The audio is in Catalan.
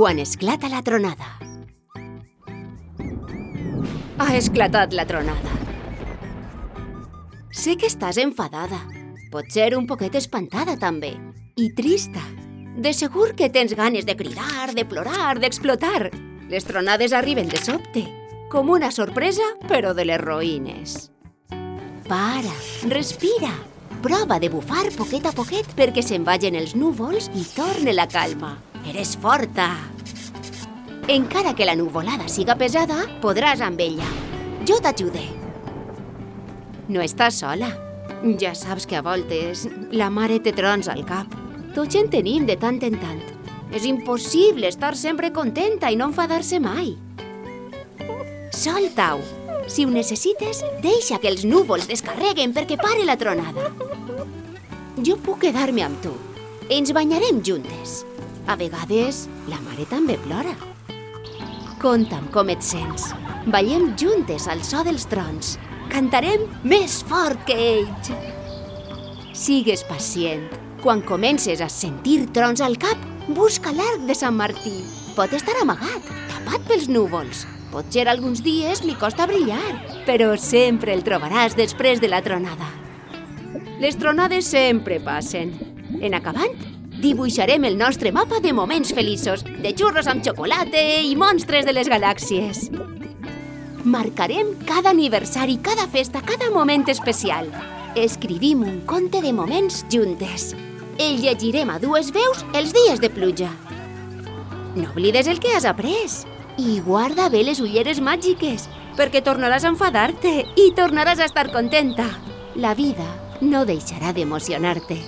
quan esclata la tronada. Ha esclatat la tronada. Sé que estàs enfadada. Potser un poquet espantada, també. I trista. De segur que tens ganes de cridar, de plorar, d'explotar. Les tronades arriben de sobte, com una sorpresa, però de les roïnes. Para, respira. Prova de bufar poquet a poquet perquè se'n vagin els núvols i torne la calma. Eres forta. Encara que la nuvolada siga pesada, podràs amb ella. Jo t'ajude. No estàs sola. Ja saps que a voltes la mare té trons al cap. Tots en tenim de tant en tant. És impossible estar sempre contenta i no enfadar-se mai. Solta-ho. Si ho necessites, deixa que els núvols descarreguen perquè pare la tronada. Jo puc quedar-me amb tu. Ens banyarem juntes. A vegades, la mare també plora. Conta'm com et sents. Ballem juntes al so dels trons. Cantarem més fort que ells. Sigues pacient. Quan comences a sentir trons al cap, busca l'arc de Sant Martí. Pot estar amagat, tapat pels núvols. Potser alguns dies li costa brillar, però sempre el trobaràs després de la tronada. Les tronades sempre passen. En acabant, dibuixarem el nostre mapa de moments feliços, de xurros amb xocolata i monstres de les galàxies. Marcarem cada aniversari, cada festa, cada moment especial. Escrivim un conte de moments juntes. El llegirem a dues veus els dies de pluja. No oblides el que has après. I guarda bé les ulleres màgiques, perquè tornaràs a enfadar-te i tornaràs a estar contenta. La vida no deixarà d'emocionar-te.